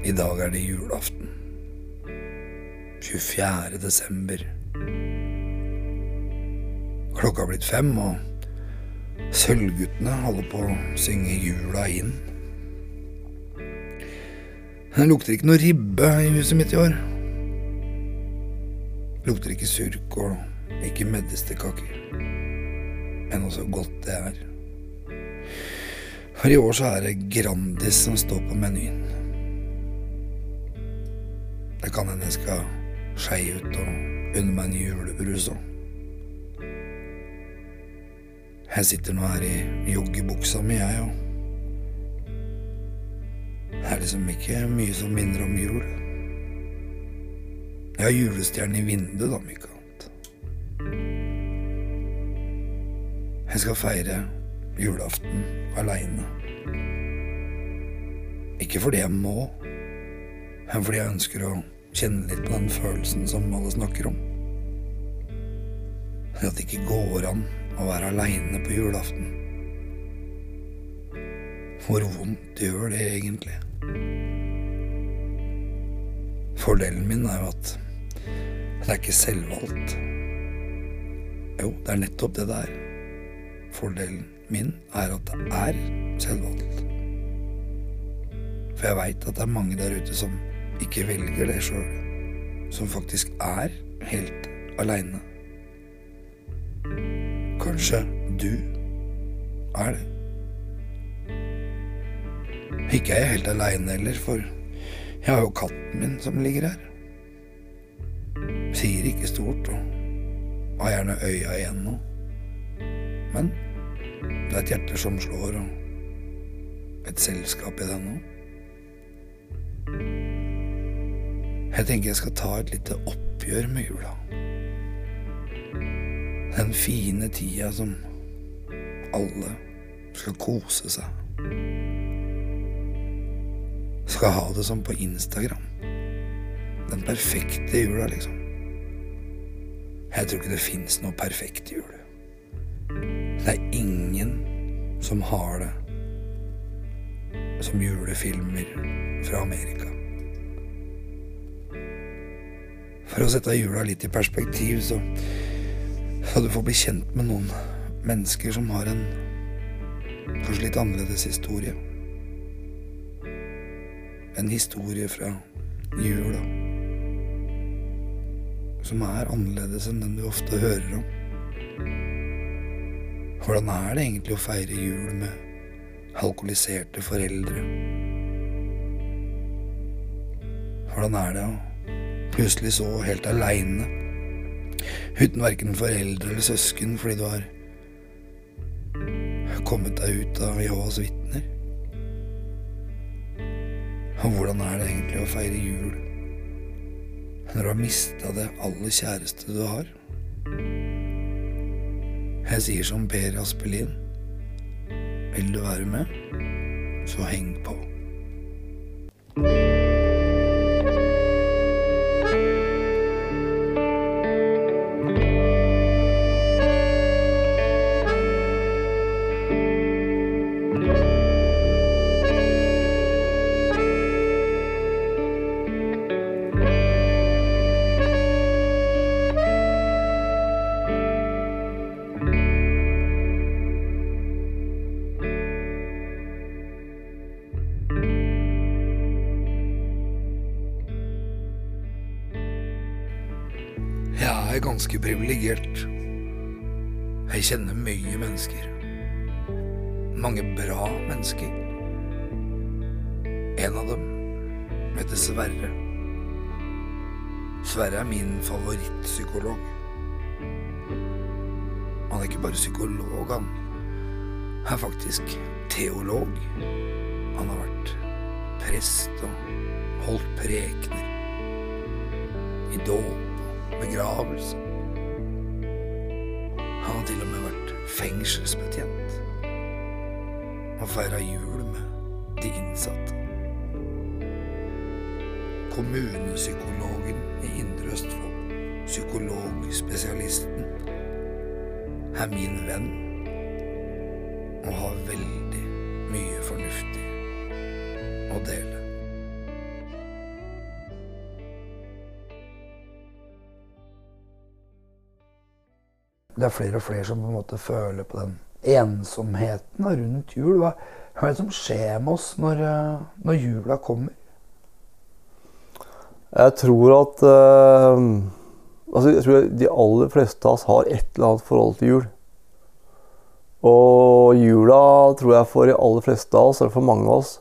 I dag er det julaften. 24. desember. Klokka er blitt fem, og Sølvguttene holder på å synge jula inn. Det lukter ikke noe ribbe i huset mitt i år. Det Lukter ikke surk og ikke medisterkaker. Men også godt det er. For i år så er det Grandis som står på menyen. Det kan hende jeg skal skeie ut og unne meg en julebrus òg. Jeg sitter nå her i joggebuksa mi, jeg, og det er liksom ikke mye som minner om jul. Jeg har julestjerne i vinduet, da, om ikke annet. Jeg skal feire julaften aleine. Ikke fordi jeg må, fordi jeg ønsker å kjenne litt på den følelsen som alle snakker om. At det ikke går an å være aleine på julaften. Hvor vondt gjør det egentlig? Fordelen min er jo at det er ikke selvvalgt. Jo, det er nettopp det det er. Fordelen min er at det er selvvalgt. For jeg veit at det er mange der ute som ikke velger det sjøl. Som faktisk er helt aleine. Kanskje du er det. Ikke er jeg helt aleine heller, for jeg har jo katten min som ligger her. Sier ikke stort og har gjerne øya igjen nå. Men det er et hjerte som slår, og et selskap i det òg. Jeg tenker jeg skal ta et lite oppgjør med jula. Den fine tida som alle skal kose seg. Skal ha det som på Instagram. Den perfekte jula, liksom. Jeg tror ikke det fins noe perfekt jul. Det er ingen som har det som julefilmer fra Amerika. For å sette jula litt i perspektiv, så skal du få bli kjent med noen mennesker som har en kanskje litt annerledes historie. En historie fra jula som er annerledes enn den du ofte hører om. Hvordan er det egentlig å feire jul med alkoholiserte foreldre? Hvordan er det å plutselig så helt aleine, uten verken foreldre eller søsken, fordi du har kommet deg ut av Jehovas vitner? Og hvordan er det egentlig å feire jul når du har mista det aller kjæreste du har? Jeg sier som Per Aspelin. Vil du være med, så heng på. Ganske privilegert. Jeg kjenner mye mennesker. Mange bra mennesker. En av dem heter Sverre. Sverre er min favorittpsykolog. Han er ikke bare psykolog, han er faktisk teolog. Han har vært prest og holdt prekener i dåp begravelse. Til og med vært fengselsbetjent. Og feira jul med de innsatte. Kommunepsykologen i Indre Østfold, psykologspesialisten, er min venn og har veldig mye fornuftig å dele. Det er flere og flere som på en måte føler på den ensomheten rundt jul. Hva, hva er det som skjer med oss når, eh, når jula kommer? Jeg tror at uh, altså jeg tror De aller fleste av oss har et eller annet forhold til jul. Og jula tror jeg for de aller fleste av oss, eller for mange av oss,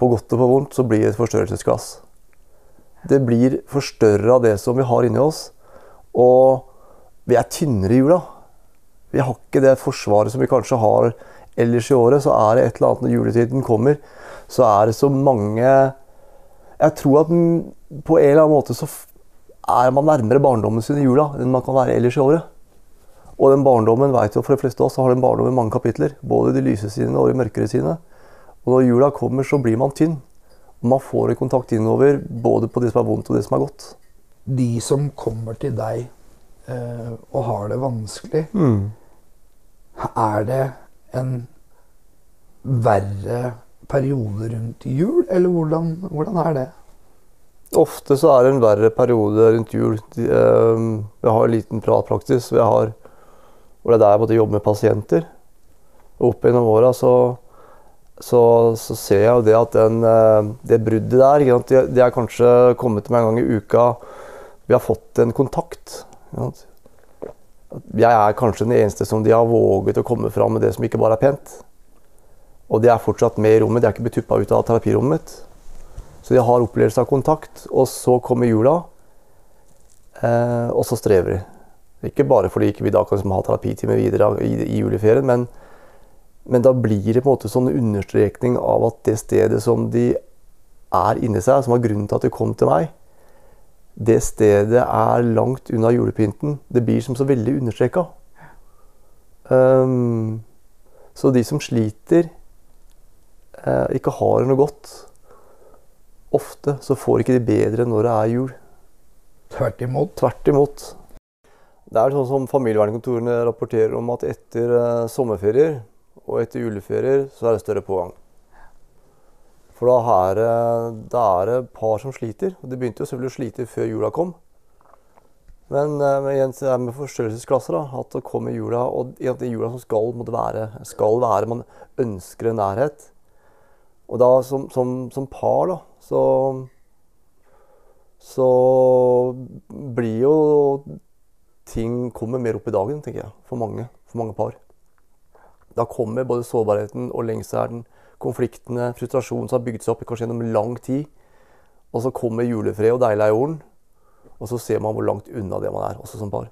på godt og på vondt, så blir det et forstørrelsesglass. Det blir forstørra det som vi har inni oss. Og vi er tynnere i jula. Vi har ikke det forsvaret som vi kanskje har ellers i året. Så er det et eller annet når juletiden kommer, så er det så mange Jeg tror at på en eller annen måte så er man nærmere barndommen sin i jula enn man kan være ellers i året. Og den barndommen vet jo for de fleste av oss, så har den barndommen mange kapitler. Både de lyse sine og de mørkere sine. Og når jula kommer, så blir man tynn. Og man får en kontakt innover både på det som er vondt og det som er godt. De som kommer til deg eh, og har det vanskelig, Mm. Er det en verre periode rundt jul, eller hvordan, hvordan er det? Ofte så er det en verre periode rundt jul. Jeg har en liten pratpraksis jeg hvor det er der jeg måtte jobbe med pasienter. Og opp gjennom åra så, så, så ser jeg jo det at den, eh, det bruddet der det, det er kanskje kommet til meg en gang i uka. Vi har fått en kontakt. ikke sant. Jeg er kanskje den eneste som de har våget å komme fram med det som ikke bare er pent. Og de er fortsatt med i rommet. De er ikke blitt tuppa ut av terapirommet mitt. Så de har opplevelse av kontakt. Og så kommer jula, eh, og så strever de. Ikke bare fordi ikke vi da kan liksom ha terapitime videre i, i juleferien, men, men da blir det på en måte sånn understrekning av at det stedet som de er inni seg, som var grunnen til at de kom til meg, det stedet er langt unna julepynten. Det blir som så veldig understreka. Um, så de som sliter, eh, ikke har noe godt, ofte så får ikke de bedre når det er jul. Tvert imot. Tvert imot. Det er sånn som familievernkontorene rapporterer om at etter eh, sommerferier og etter juleferier så er det større pågang. For da er, det, da er det par som sliter. Og de begynte jo selvfølgelig å slite før jula kom. Men, eh, igjen det er med forstørrelsesklasser da, at det kommer jula, og at jula som skal, være, skal være Man ønsker en nærhet. Og da som, som, som par, da, så så blir jo ting kommer mer opp i dagen, tenker jeg, for mange, for mange par. Da kommer både sårbarheten og lengselen, konfliktene, frustrasjonen som har bygd seg opp kanskje gjennom lang tid. Og så kommer julefred og deilig er jorden, og så ser man hvor langt unna det man er, også som par.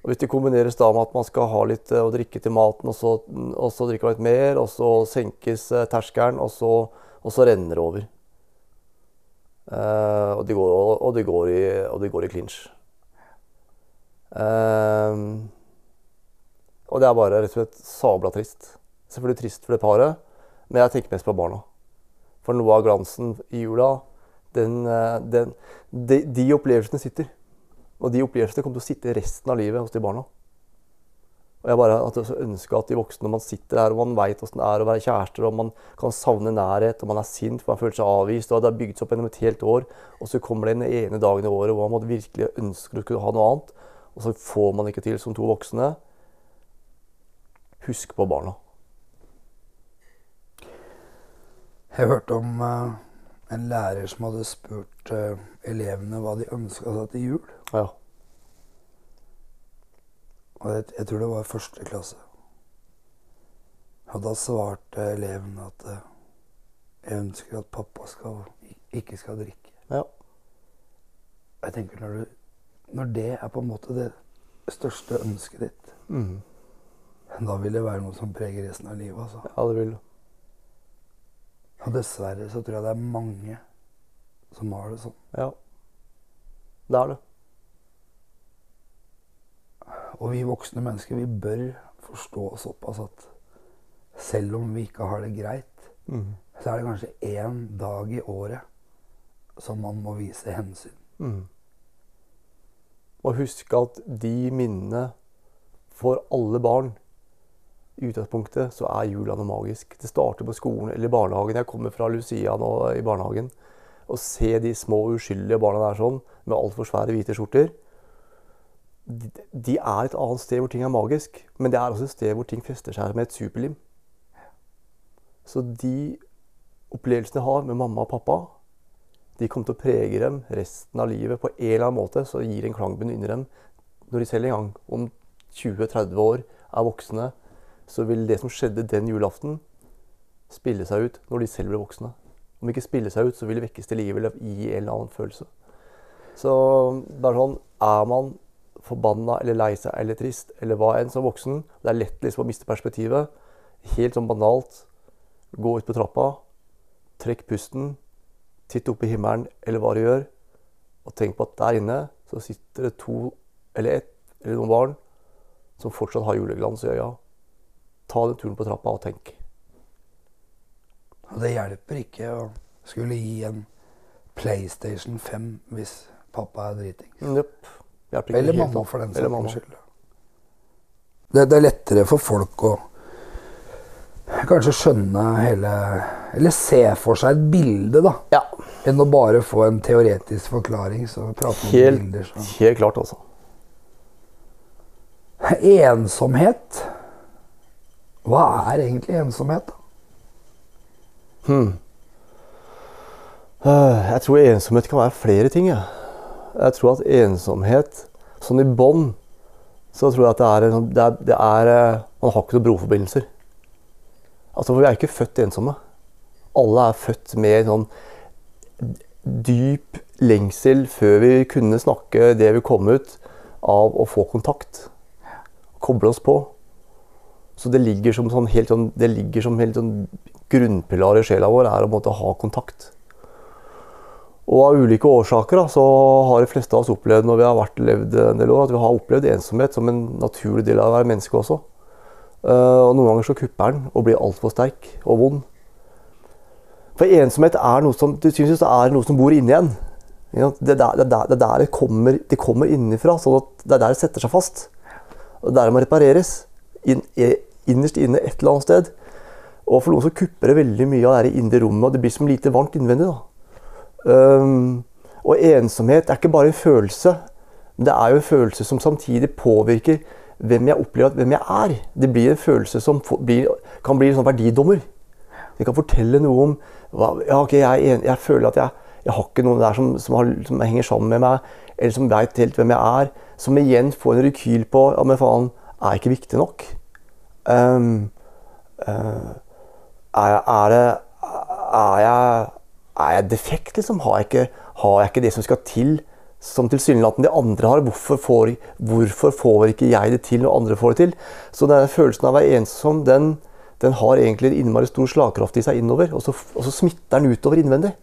Og Hvis det kombineres da med at man skal ha litt eh, å drikke til maten, og så, og så drikke litt mer, og så senkes eh, terskelen, og så, og så renner det over. Uh, og, de går, og, de går i, og de går i clinch. Uh, og det er bare rett og slett sabla trist. Selvfølgelig trist for det paret, men jeg tenker mest på barna. For noe av glansen i jula, den, eh, den, de, de opplevelsene sitter. Og de opplevelsene kommer til å sitte resten av livet hos de barna. Og jeg bare at jeg ønsker at de voksne, når man sitter her og man veit åssen det er å være kjærester, og man kan savne nærhet, og man er sint for man føler seg avvist, og det har bygd seg opp gjennom et helt år, og så kommer det den ene dagen i året hvor man virkelig ønsker å kunne ha noe annet, og så får man ikke til som to voksne. Husk på barna. Jeg hørte om uh, en lærer som hadde spurt uh, elevene hva de ønska seg til jul. Ja. Og jeg, jeg tror det var første klasse. Og da svarte eleven at uh, jeg ønsker at pappa skal, ikke skal drikke. ja. Jeg tenker når, du, når det er på en måte det største ønsket ditt, mm. da vil det være noe som preger resten av livet. Altså. Ja, det vil Og dessverre så tror jeg det er mange som har det sånn. Ja. Det er det. Og vi voksne mennesker, vi bør forstå såpass at selv om vi ikke har det greit, mm. så er det kanskje én dag i året som man må vise hensyn. Mm. Og husk at de minnene for alle barn I utgangspunktet så er jula noe magisk. Det starter på skolen eller barnehagen. Jeg kommer fra Lucia nå i barnehagen. Å se de små uskyldige barna der sånn, med altfor svære hvite skjorter de, de er et annet sted hvor ting er magisk, men det er også et sted hvor ting fester seg med et superlim. Så de opplevelsene jeg har med mamma og pappa, de kommer til å prege dem resten av livet på en eller annen måte. Så gir en klangbunn inni dem når de selv en gang om 20-30 år er voksne, så vil det som skjedde den julaften, spille seg ut når de selv blir voksne. Om ikke spille seg ut, så vil det vekkes til live eller gi en eller annen følelse. Så det er sånn Er man forbanna eller lei seg eller trist eller hva enn som voksen Det er lett liksom å miste perspektivet. Helt sånn banalt. Gå ut på trappa, trekk pusten, titt opp i himmelen eller hva du gjør, og tenk på at der inne så sitter det to eller ett eller noen barn som fortsatt har juleglans i øya. Ta den turen på trappa og tenk. Det hjelper ikke å skulle gi en PlayStation 5 hvis pappa er dritings. Nøpp. Eller mamma, for den saks skyld. Det, det er lettere for folk å kanskje skjønne hele Eller se for seg et bilde, da. Ja, Enn å bare få en teoretisk forklaring. Helt, bilder, så helt klart, altså. Ensomhet. Hva er egentlig ensomhet? da? Hmm. Øh, Jeg tror ensomhet kan være flere ting. Jeg, jeg tror at ensomhet, sånn i bånn, så tror jeg at det er, det er, det er eh, Man har ikke noen broforbindelser. Altså, for vi er ikke født ensomme. Alle er født med sånn dyp lengsel før vi kunne snakke det vi kom ut av å få kontakt. Koble oss på. Så det ligger som sånn helt sånn, det ligger som helt sånn grunnpilar i sjela vår er å måtte ha kontakt. Og av ulike årsaker da, så har de fleste av oss opplevd når vi har vært levd en del år, at vi har opplevd ensomhet som en naturlig del av å være menneske også. Eh, og noen ganger så kupper den og blir altfor sterk og vond. For ensomhet er noe som, du synes det er noe som bor inni en. Det er der er der, er der det kommer, det kommer innenfra, sånn at det er der det setter seg fast. Og der det må repareres. In, innerst inne et eller annet sted. Og for noen så kupper det veldig mye av det indre rommet, og det blir som lite varmt innvendig. Um, og ensomhet er ikke bare en følelse, men det er jo en følelse som samtidig påvirker hvem jeg opplever at hvem jeg er. Det blir en følelse som blir, kan bli en sånn verdidommer. Det kan fortelle noe om ja, okay, jeg, jeg føler at jeg, jeg har ikke noen der som, som, har, som henger sammen med meg, eller som veit helt hvem jeg er. Som igjen får en rekyl på ja, men faen, er jeg ikke viktig nok? Um, uh, er, jeg- er, det, er, jeg, er jeg defekt, liksom? Har jeg, ikke, har jeg ikke det som skal til, som tilsynelatende de andre har? Hvorfor får, hvorfor får ikke jeg det til når andre får det til? Så denne følelsen av å være ensom, den, den har egentlig en innmari stor slagkraft i seg innover, og så, og så smitter den utover innvendig.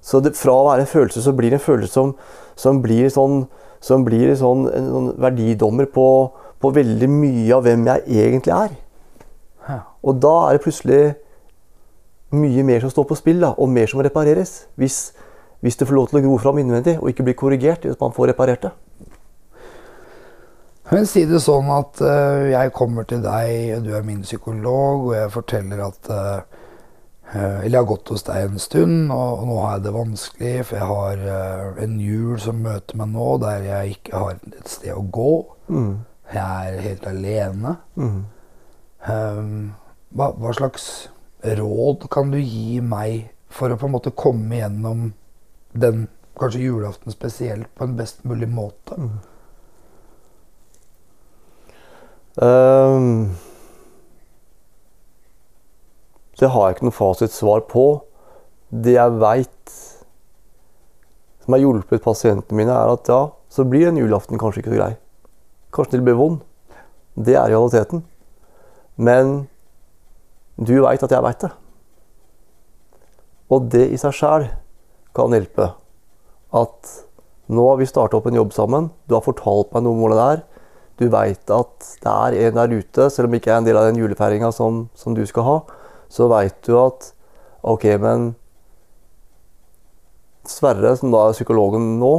Så det, fra å være en følelse, så blir det en følelse som, som blir, sånn, som blir sånn, en sånn verdidommer på, på veldig mye av hvem jeg egentlig er. Og da er det plutselig mye mer som står på spill, da, og mer som må repareres. Hvis, hvis det får lov til å gro fram innvendig og ikke bli korrigert hvis man får reparert det. Men si det sånn at uh, jeg kommer til deg, du er min psykolog, og jeg forteller at eh, Eller jeg har gått hos deg en stund, og, og nå har jeg det vanskelig, for jeg har uh, en jul som møter meg nå, der jeg ikke har et sted å gå. Mm. Jeg er helt alene. Mm. Um, hva, hva slags råd kan du gi meg for å på en måte komme gjennom den kanskje julaften spesielt på en best mulig måte? Ehm, det har jeg ikke noe fasitsvar på. Det jeg veit som har hjulpet pasientene mine, er at ja, så blir en julaften kanskje ikke så grei. Kanskje den blir vond. Det er realiteten. Men du veit at jeg veit det. Og det i seg sjæl kan hjelpe. At nå har vi starta opp en jobb sammen. Du har fortalt meg noe om hvordan det er. Du veit at det er en der ute, selv om ikke er en del av den julefeiringa som, som du skal ha, så veit du at OK, men Sverre, som da er psykologen nå,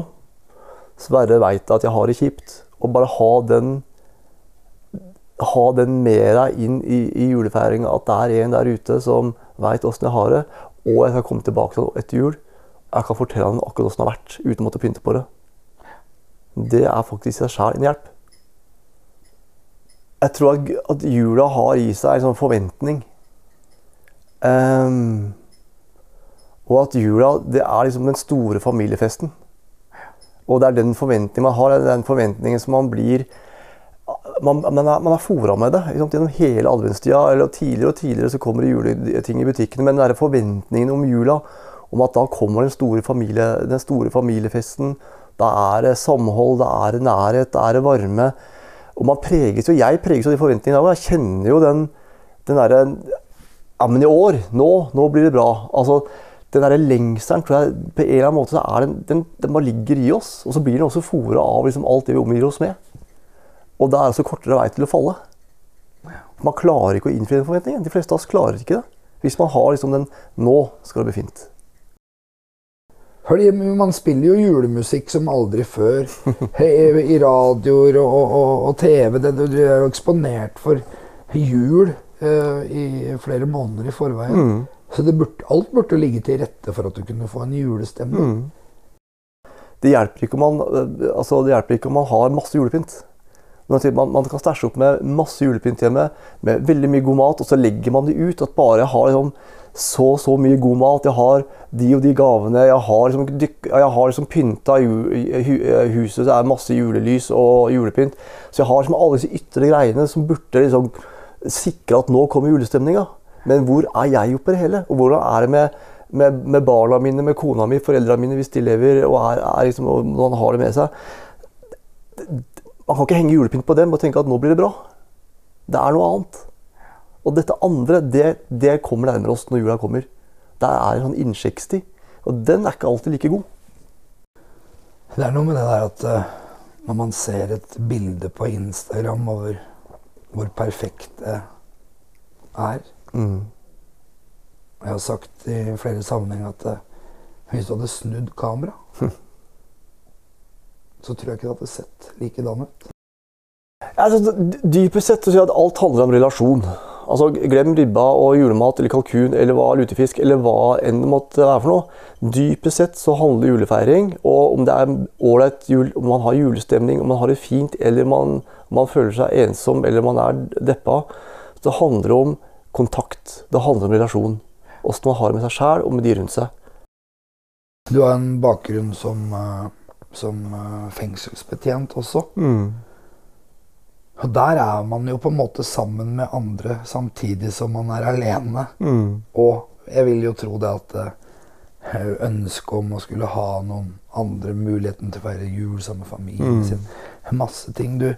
Sverre veit at jeg har det kjipt. Og bare ha den ha den med deg inn i, i julefeiringa, at det er en der ute som veit åssen jeg har det, og jeg skal komme tilbake til etter jul. Jeg kan fortelle han akkurat åssen det har vært, uten å måtte pynte på det. det er faktisk i seg sjæl en hjelp. Jeg tror at, at jula har i seg en sånn forventning. Um, og at jula det er liksom den store familiefesten. Og det er den forventningen man har, det er den forventningen som man blir Man, man er, man er fora med det sant? gjennom hele adventstida. eller Tidligere og tidligere så kommer det juleting i butikkene, men den er forventningen om jula, om at da kommer den store, familie, den store familiefesten, da er det samhold, da er det nærhet, da er det varme. Og man preges jo, Jeg preges av de forventningene. og Jeg kjenner jo den, den derre Ja, men i år, nå, nå blir det bra. Altså, den der lengselen tror jeg på en eller annen måte så den, den, den bare ligger i oss. Og så blir den også fòra av liksom alt det vi omgir oss med. Og da er det så kortere vei til å falle. Man klarer ikke å innfri den forventningen. De fleste av oss klarer ikke det. Hvis man har liksom den 'nå skal det bli fint'. Fordi man spiller jo julemusikk som aldri før. I radioer og, og, og TV. Det, du er jo eksponert for jul uh, i flere måneder i forveien. Mm. Så burde, alt burde ligge til rette for at du kunne få en julestemning. Mm. Det, hjelper man, altså, det hjelper ikke om man har masse julepynt. Man, man kan stæsje opp med masse julepynt hjemme, med veldig mye god mat, og så legger man det ut. At bare jeg har liksom, så så mye god mat, jeg har de og de gavene, jeg har liksom, jeg har liksom pynta huset, det er masse julelys og julepynt. Så jeg har liksom alle disse ytre greiene som burde liksom sikre at nå kommer julestemninga. Men hvor er jeg oppi det hele? Og hvordan er det med, med, med, barna mine, med kona mi, foreldra mine, hvis de lever og, er, er liksom, og man har det med seg? Man kan ikke henge julepynt på dem og tenke at nå blir det bra. Det er noe annet. Og dette andre, det, det kommer nærmere oss når jula kommer. Det er en sånn innsjekkstid. Og den er ikke alltid like god. Det er noe med det der at uh, når man ser et bilde på Instagram over hvor perfekt det er mm. Jeg har sagt i flere sammenhenger at uh, hvis du hadde snudd kamera så tror jeg ikke det hadde sett likedan ut. Altså, dypest sett så sier jeg at alt handler om relasjon. Altså, Glem ribba og julemat eller kalkun eller hva, lutefisk eller hva enn det måtte være for noe. Dypest sett så handler julefeiring og om det er ålreit jul, om man har julestemning, om man har det fint eller man, man føler seg ensom eller man er deppa. Det handler om kontakt. Det handler om relasjon. Åssen man har det med seg sjæl og med de rundt seg. Du har en bakgrunn som uh som uh, fengselsbetjent også. Mm. Og der er man jo på en måte sammen med andre samtidig som man er alene. Mm. Og jeg vil jo tro det at uh, ønsket om å skulle ha noen andre muligheten til å feire jul sammen med familien mm. sin. Masse ting. Du,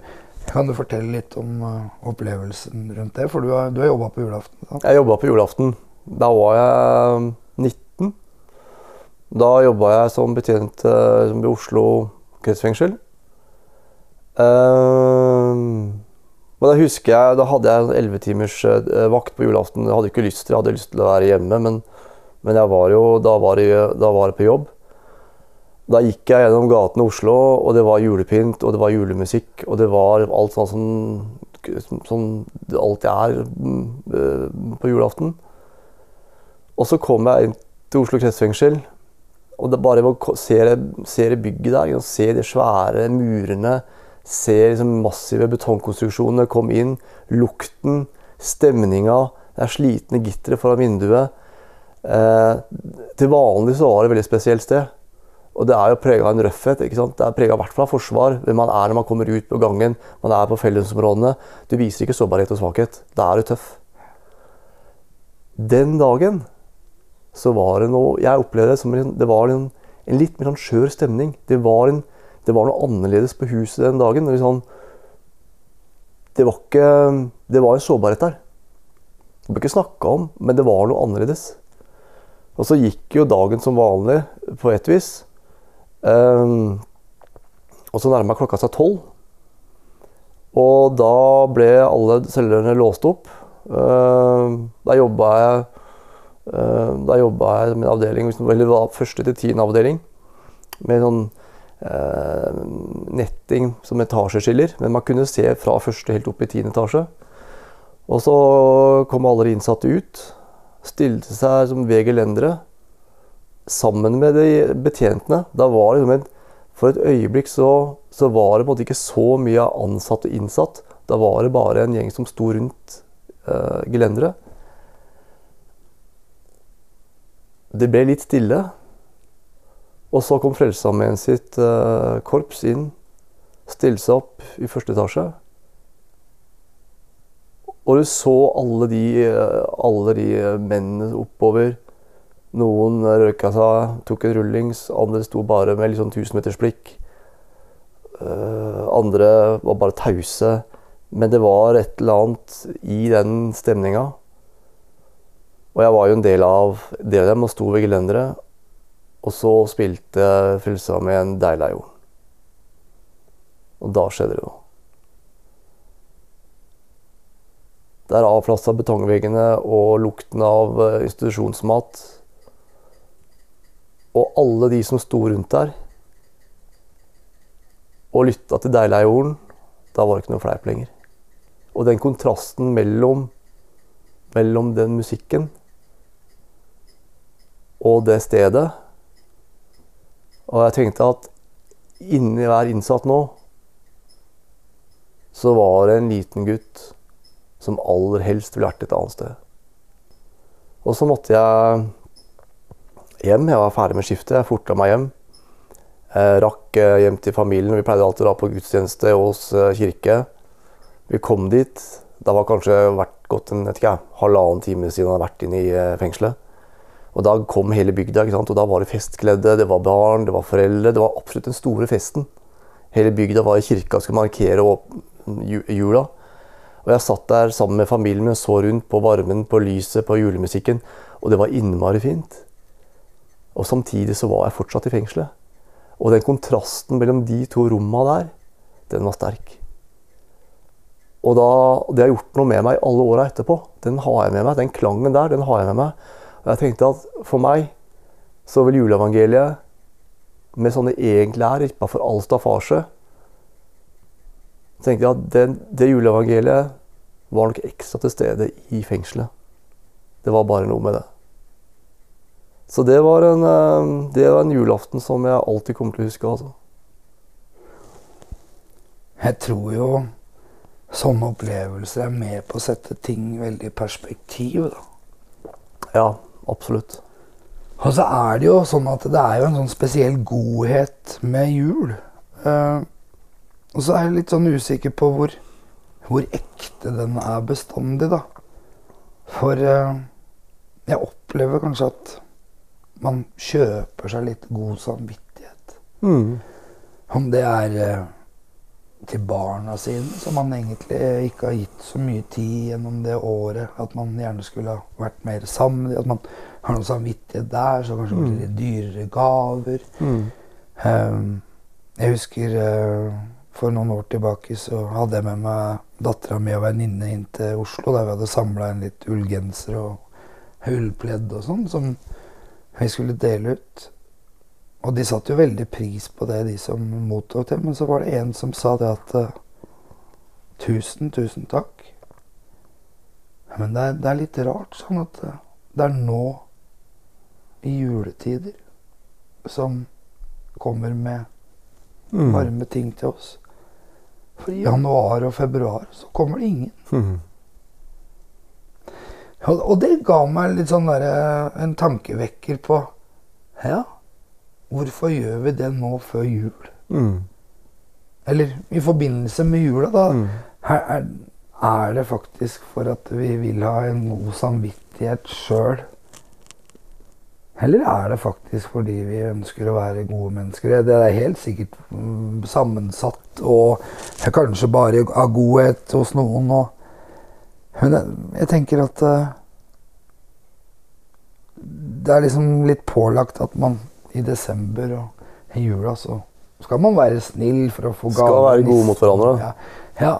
kan du fortelle litt om uh, opplevelsen rundt det? For du har, du har jobba på julaften? Sant? Jeg jobba på julaften. Da var jeg 19. Da jobba jeg som betjent uh, ved Oslo kretsfengsel. Uh, men da husker jeg, da hadde jeg elleve timers vakt på julaften. Jeg hadde ikke lyst til, jeg hadde lyst til å være hjemme, men, men var jo, da var, jeg, da var jeg på jobb. Da gikk jeg gjennom gatene i Oslo, og det var julepynt, og det var julemusikk, og det var alt sånn som som alltid er uh, på julaften. Og så kom jeg inn til Oslo kretsfengsel. Og det bare å se, se det bygget der, se de svære murene, se liksom massive betongkonstruksjoner komme inn, lukten, stemninga, det er slitne gitteret foran vinduet. Eh, til vanlig så var det et veldig spesielt sted. Og det er jo prega av en røffhet. ikke sant? Det er prega i hvert fall av forsvar. Hvem man er når man kommer ut på gangen, man er på fellesområdene. Du viser ikke sårbarhet og svakhet. Da er du tøff. Den dagen så var det noe Jeg opplevde det som en, det var en, en litt mer sånn skjør stemning. Det var, en, det var, noe annerledes på huset den dagen. Sånn, det var ikke Det var en sårbarhet der. Det ble ikke snakka om, men det var noe annerledes. Og så gikk jo dagen som vanlig, på et vis. Um, og så nærma klokka seg tolv. Og da ble alle cellene låst opp. Uh, da jobba jeg uh, da jobba jeg med avdeling, eller var første til tiende avdeling, med sånn uh, netting som etasjeskiller. Men man kunne se fra første helt opp i tiende etasje. Og så kom alle de innsatte ut. Stilte seg som ved gelendere sammen med de betjentene. Da var det liksom For et øyeblikk så, så var det på en måte ikke så mye ansatt og innsatt. Da var det bare en gjeng som sto rundt uh, gelenderet. Det ble litt stille. Og så kom Frelsesarmeen sitt uh, korps inn, stilte seg opp i første etasje. Og du så alle de, alle de mennene oppover. Noen røyka seg, tok en rullings, andre sto bare med litt sånn tusenmetersblikk. Uh, andre var bare tause. Men det var et eller annet i den stemninga. Og jeg var jo en del av, del dem og sto ved gelenderet. Og så spilte Fylsa med en deila jorden'. Og da skjedde det noe. Der avplasta betongveggene og lukten av eh, institusjonsmat. Og alle de som sto rundt der og lytta til 'Deilig er jorden', da var det ikke noe fleip lenger. Og den kontrasten mellom, mellom den musikken og det stedet Og jeg tenkte at inni hver innsatt nå så var det en liten gutt som aller helst ville vært et annet sted. Og så måtte jeg hjem. Jeg var ferdig med skiftet. Jeg forta meg hjem. Jeg rakk eh, hjem til familien. Vi pleide alltid å dra på gudstjeneste hos eh, kirke. Vi kom dit. Det var kanskje vært gått en ikke, halvannen time siden jeg hadde vært inne i eh, fengselet. Og da kom hele bygda, ikke sant? og da var det festkledde, det var barn, det var foreldre. Det var absolutt den store festen. Hele bygda var i kirka og skulle markere jula. Og jeg satt der sammen med familien og så rundt på varmen, på lyset, på julemusikken. Og det var innmari fint. Og samtidig så var jeg fortsatt i fengselet. Og den kontrasten mellom de to romma der, den var sterk. Og da, det har gjort noe med meg alle åra etterpå. Den har jeg med meg. Den klangen der, den har jeg med meg. Og jeg tenkte at for meg så vil juleevangeliet med sånne egentlig her, ikke bare for all staffasje, tenkte jeg at det, det juleevangeliet var nok ekstra til stede i fengselet. Det var bare noe med det. Så det var en, eh, det var en julaften som jeg alltid kommer til å huske. altså. Jeg tror jo sånne opplevelser er med på å sette ting veldig i perspektiv. da. Ja, absolutt. Og så er det jo sånn at det er jo en sånn spesiell godhet med jul. Uh, og så er jeg litt sånn usikker på hvor, hvor ekte den er bestandig, da. For uh, jeg opplever kanskje at man kjøper seg litt god samvittighet. Mm. Om det er eh, til barna sine, som man egentlig ikke har gitt så mye tid gjennom det året. At man gjerne skulle ha vært mer sammen. At man har noe samvittighet der. Så kanskje mm. litt dyrere gaver. Mm. Um, jeg husker uh, for noen år tilbake så hadde jeg med meg dattera mi og venninne inn til Oslo. Der vi hadde samla inn litt ullgensere og ullpledd og sånn som vi skulle dele ut. Og de satte jo veldig pris på det, de som mottok det. Men så var det en som sa det at uh, Tusen, tusen takk. Men det er, det er litt rart sånn at uh, det er nå, i juletider, som kommer med mm. varme ting til oss. For i januar og februar så kommer det ingen. Mm. Og, det ga meg litt sånn der, en tankevekker på Ja, hvorfor gjør vi det nå før jul? Mm. Eller i forbindelse med jula, da. Mm. Er, er, det faktisk for at vi vil ha en god samvittighet sjøl eller er det faktisk fordi vi ønsker å være gode mennesker? Det er helt sikkert mm, sammensatt og kanskje bare av godhet hos noen. Og, men jeg tenker at uh, det er liksom litt pålagt at man i desember og i jula så skal man være snill for å få gaver. Skal være gode mot hverandre. Ja. ja.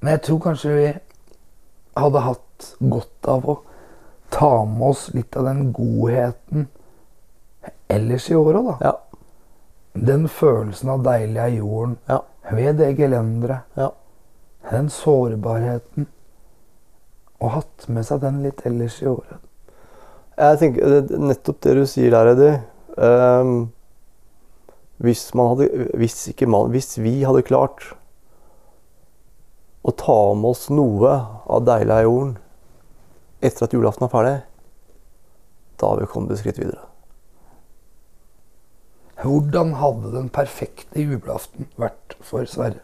Men jeg tror kanskje vi hadde hatt godt av å ta med oss litt av den godheten ellers i året, da. Ja. Den følelsen av deilig er jorden ja. ved det gelenderet. Ja. Den sårbarheten. Og hatt med seg den litt ellers i året. Jeg tenker Nettopp det du sier der, Eddie. Um, hvis, man hadde, hvis, ikke man, hvis vi hadde klart å ta med oss noe av deilig av jorden etter at julaften er ferdig, da har vi kommet et skritt videre. Hvordan hadde den perfekte julaften vært for Sverre?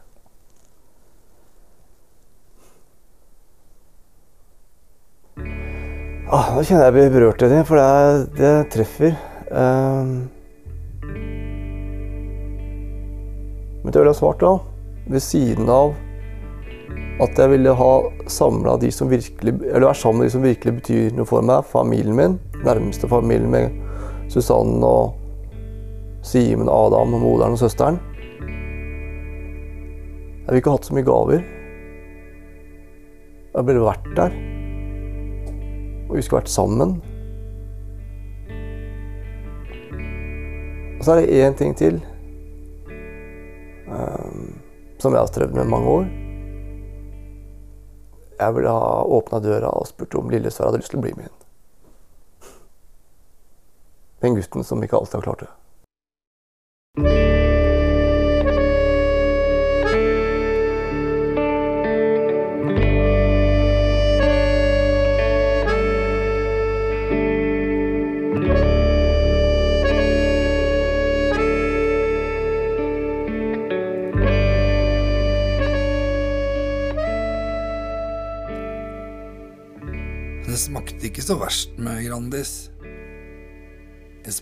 Ah, nå kjenner jeg jeg blir berørt av det, for det, det treffer. Um, men det ville jeg svart da. Ved siden av at jeg ville ha samla de som virkelig Eller være sammen med de som virkelig betyr noe for meg. Familien min. Nærmeste familien med Susanne og Simen, Adam og moderen og søsteren. Jeg ville ikke hatt så mye gaver. Jeg ville vært der. Og vi skulle vært sammen. Og så er det én ting til um, som jeg har strevd med i mange år. Jeg ville ha åpna døra og spurt om Lillesvær hadde lyst til å bli med inn. Den gutten som ikke alltid har klart. Det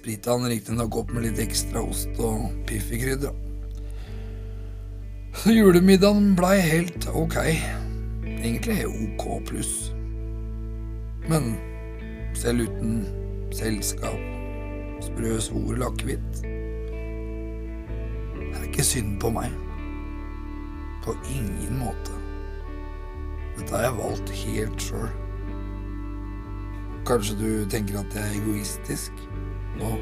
sprita han riktignok opp med litt ekstra ost og piffikrydder. Så julemiddagen blei helt ok. Egentlig ok pluss. Men selv uten selskap, sprø svor akevitt Det er ikke synd på meg. På ingen måte. Dette har jeg valgt helt sjøl. Kanskje du tenker at jeg er egoistisk? Og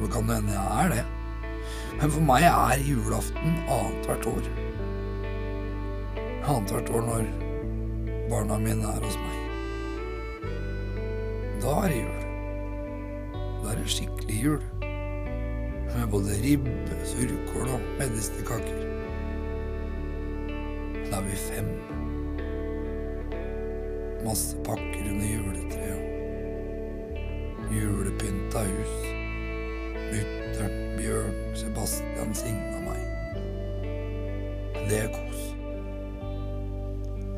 det kan hende jeg er det. Men for meg er julaften annethvert år. Annethvert år når barna mine er hos meg. Da er det jul. Da er det skikkelig jul. Med både ribbe, surkål og medisterkaker. Da er vi fem. Masse pakker under juletreet julepynta hus. Mutter'n, Bjørn, Sebastian signa meg. Det er kos.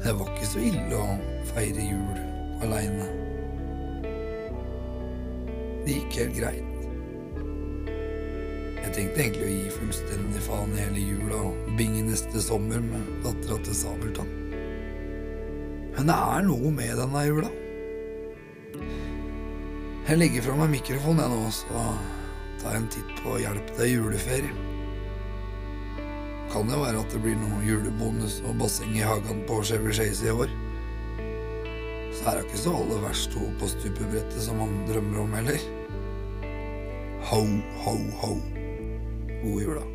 Det var ikke så ille å feire jul aleine. Det gikk helt greit. Jeg tenkte egentlig å gi fullstendig faen hele jula og binge neste sommer med dattera til Sabeltann. Men det er noe med denne jula. Jeg legger fra meg mikrofonen jeg nå, så tar jeg en titt på Hjelp deg juleferie. Kan det være at det blir noe julebonus og basseng i hagen på Chevy i år? Så er det ikke så aller verst to på stupebrettet som man drømmer om heller. Ho, ho, ho. God jul, da.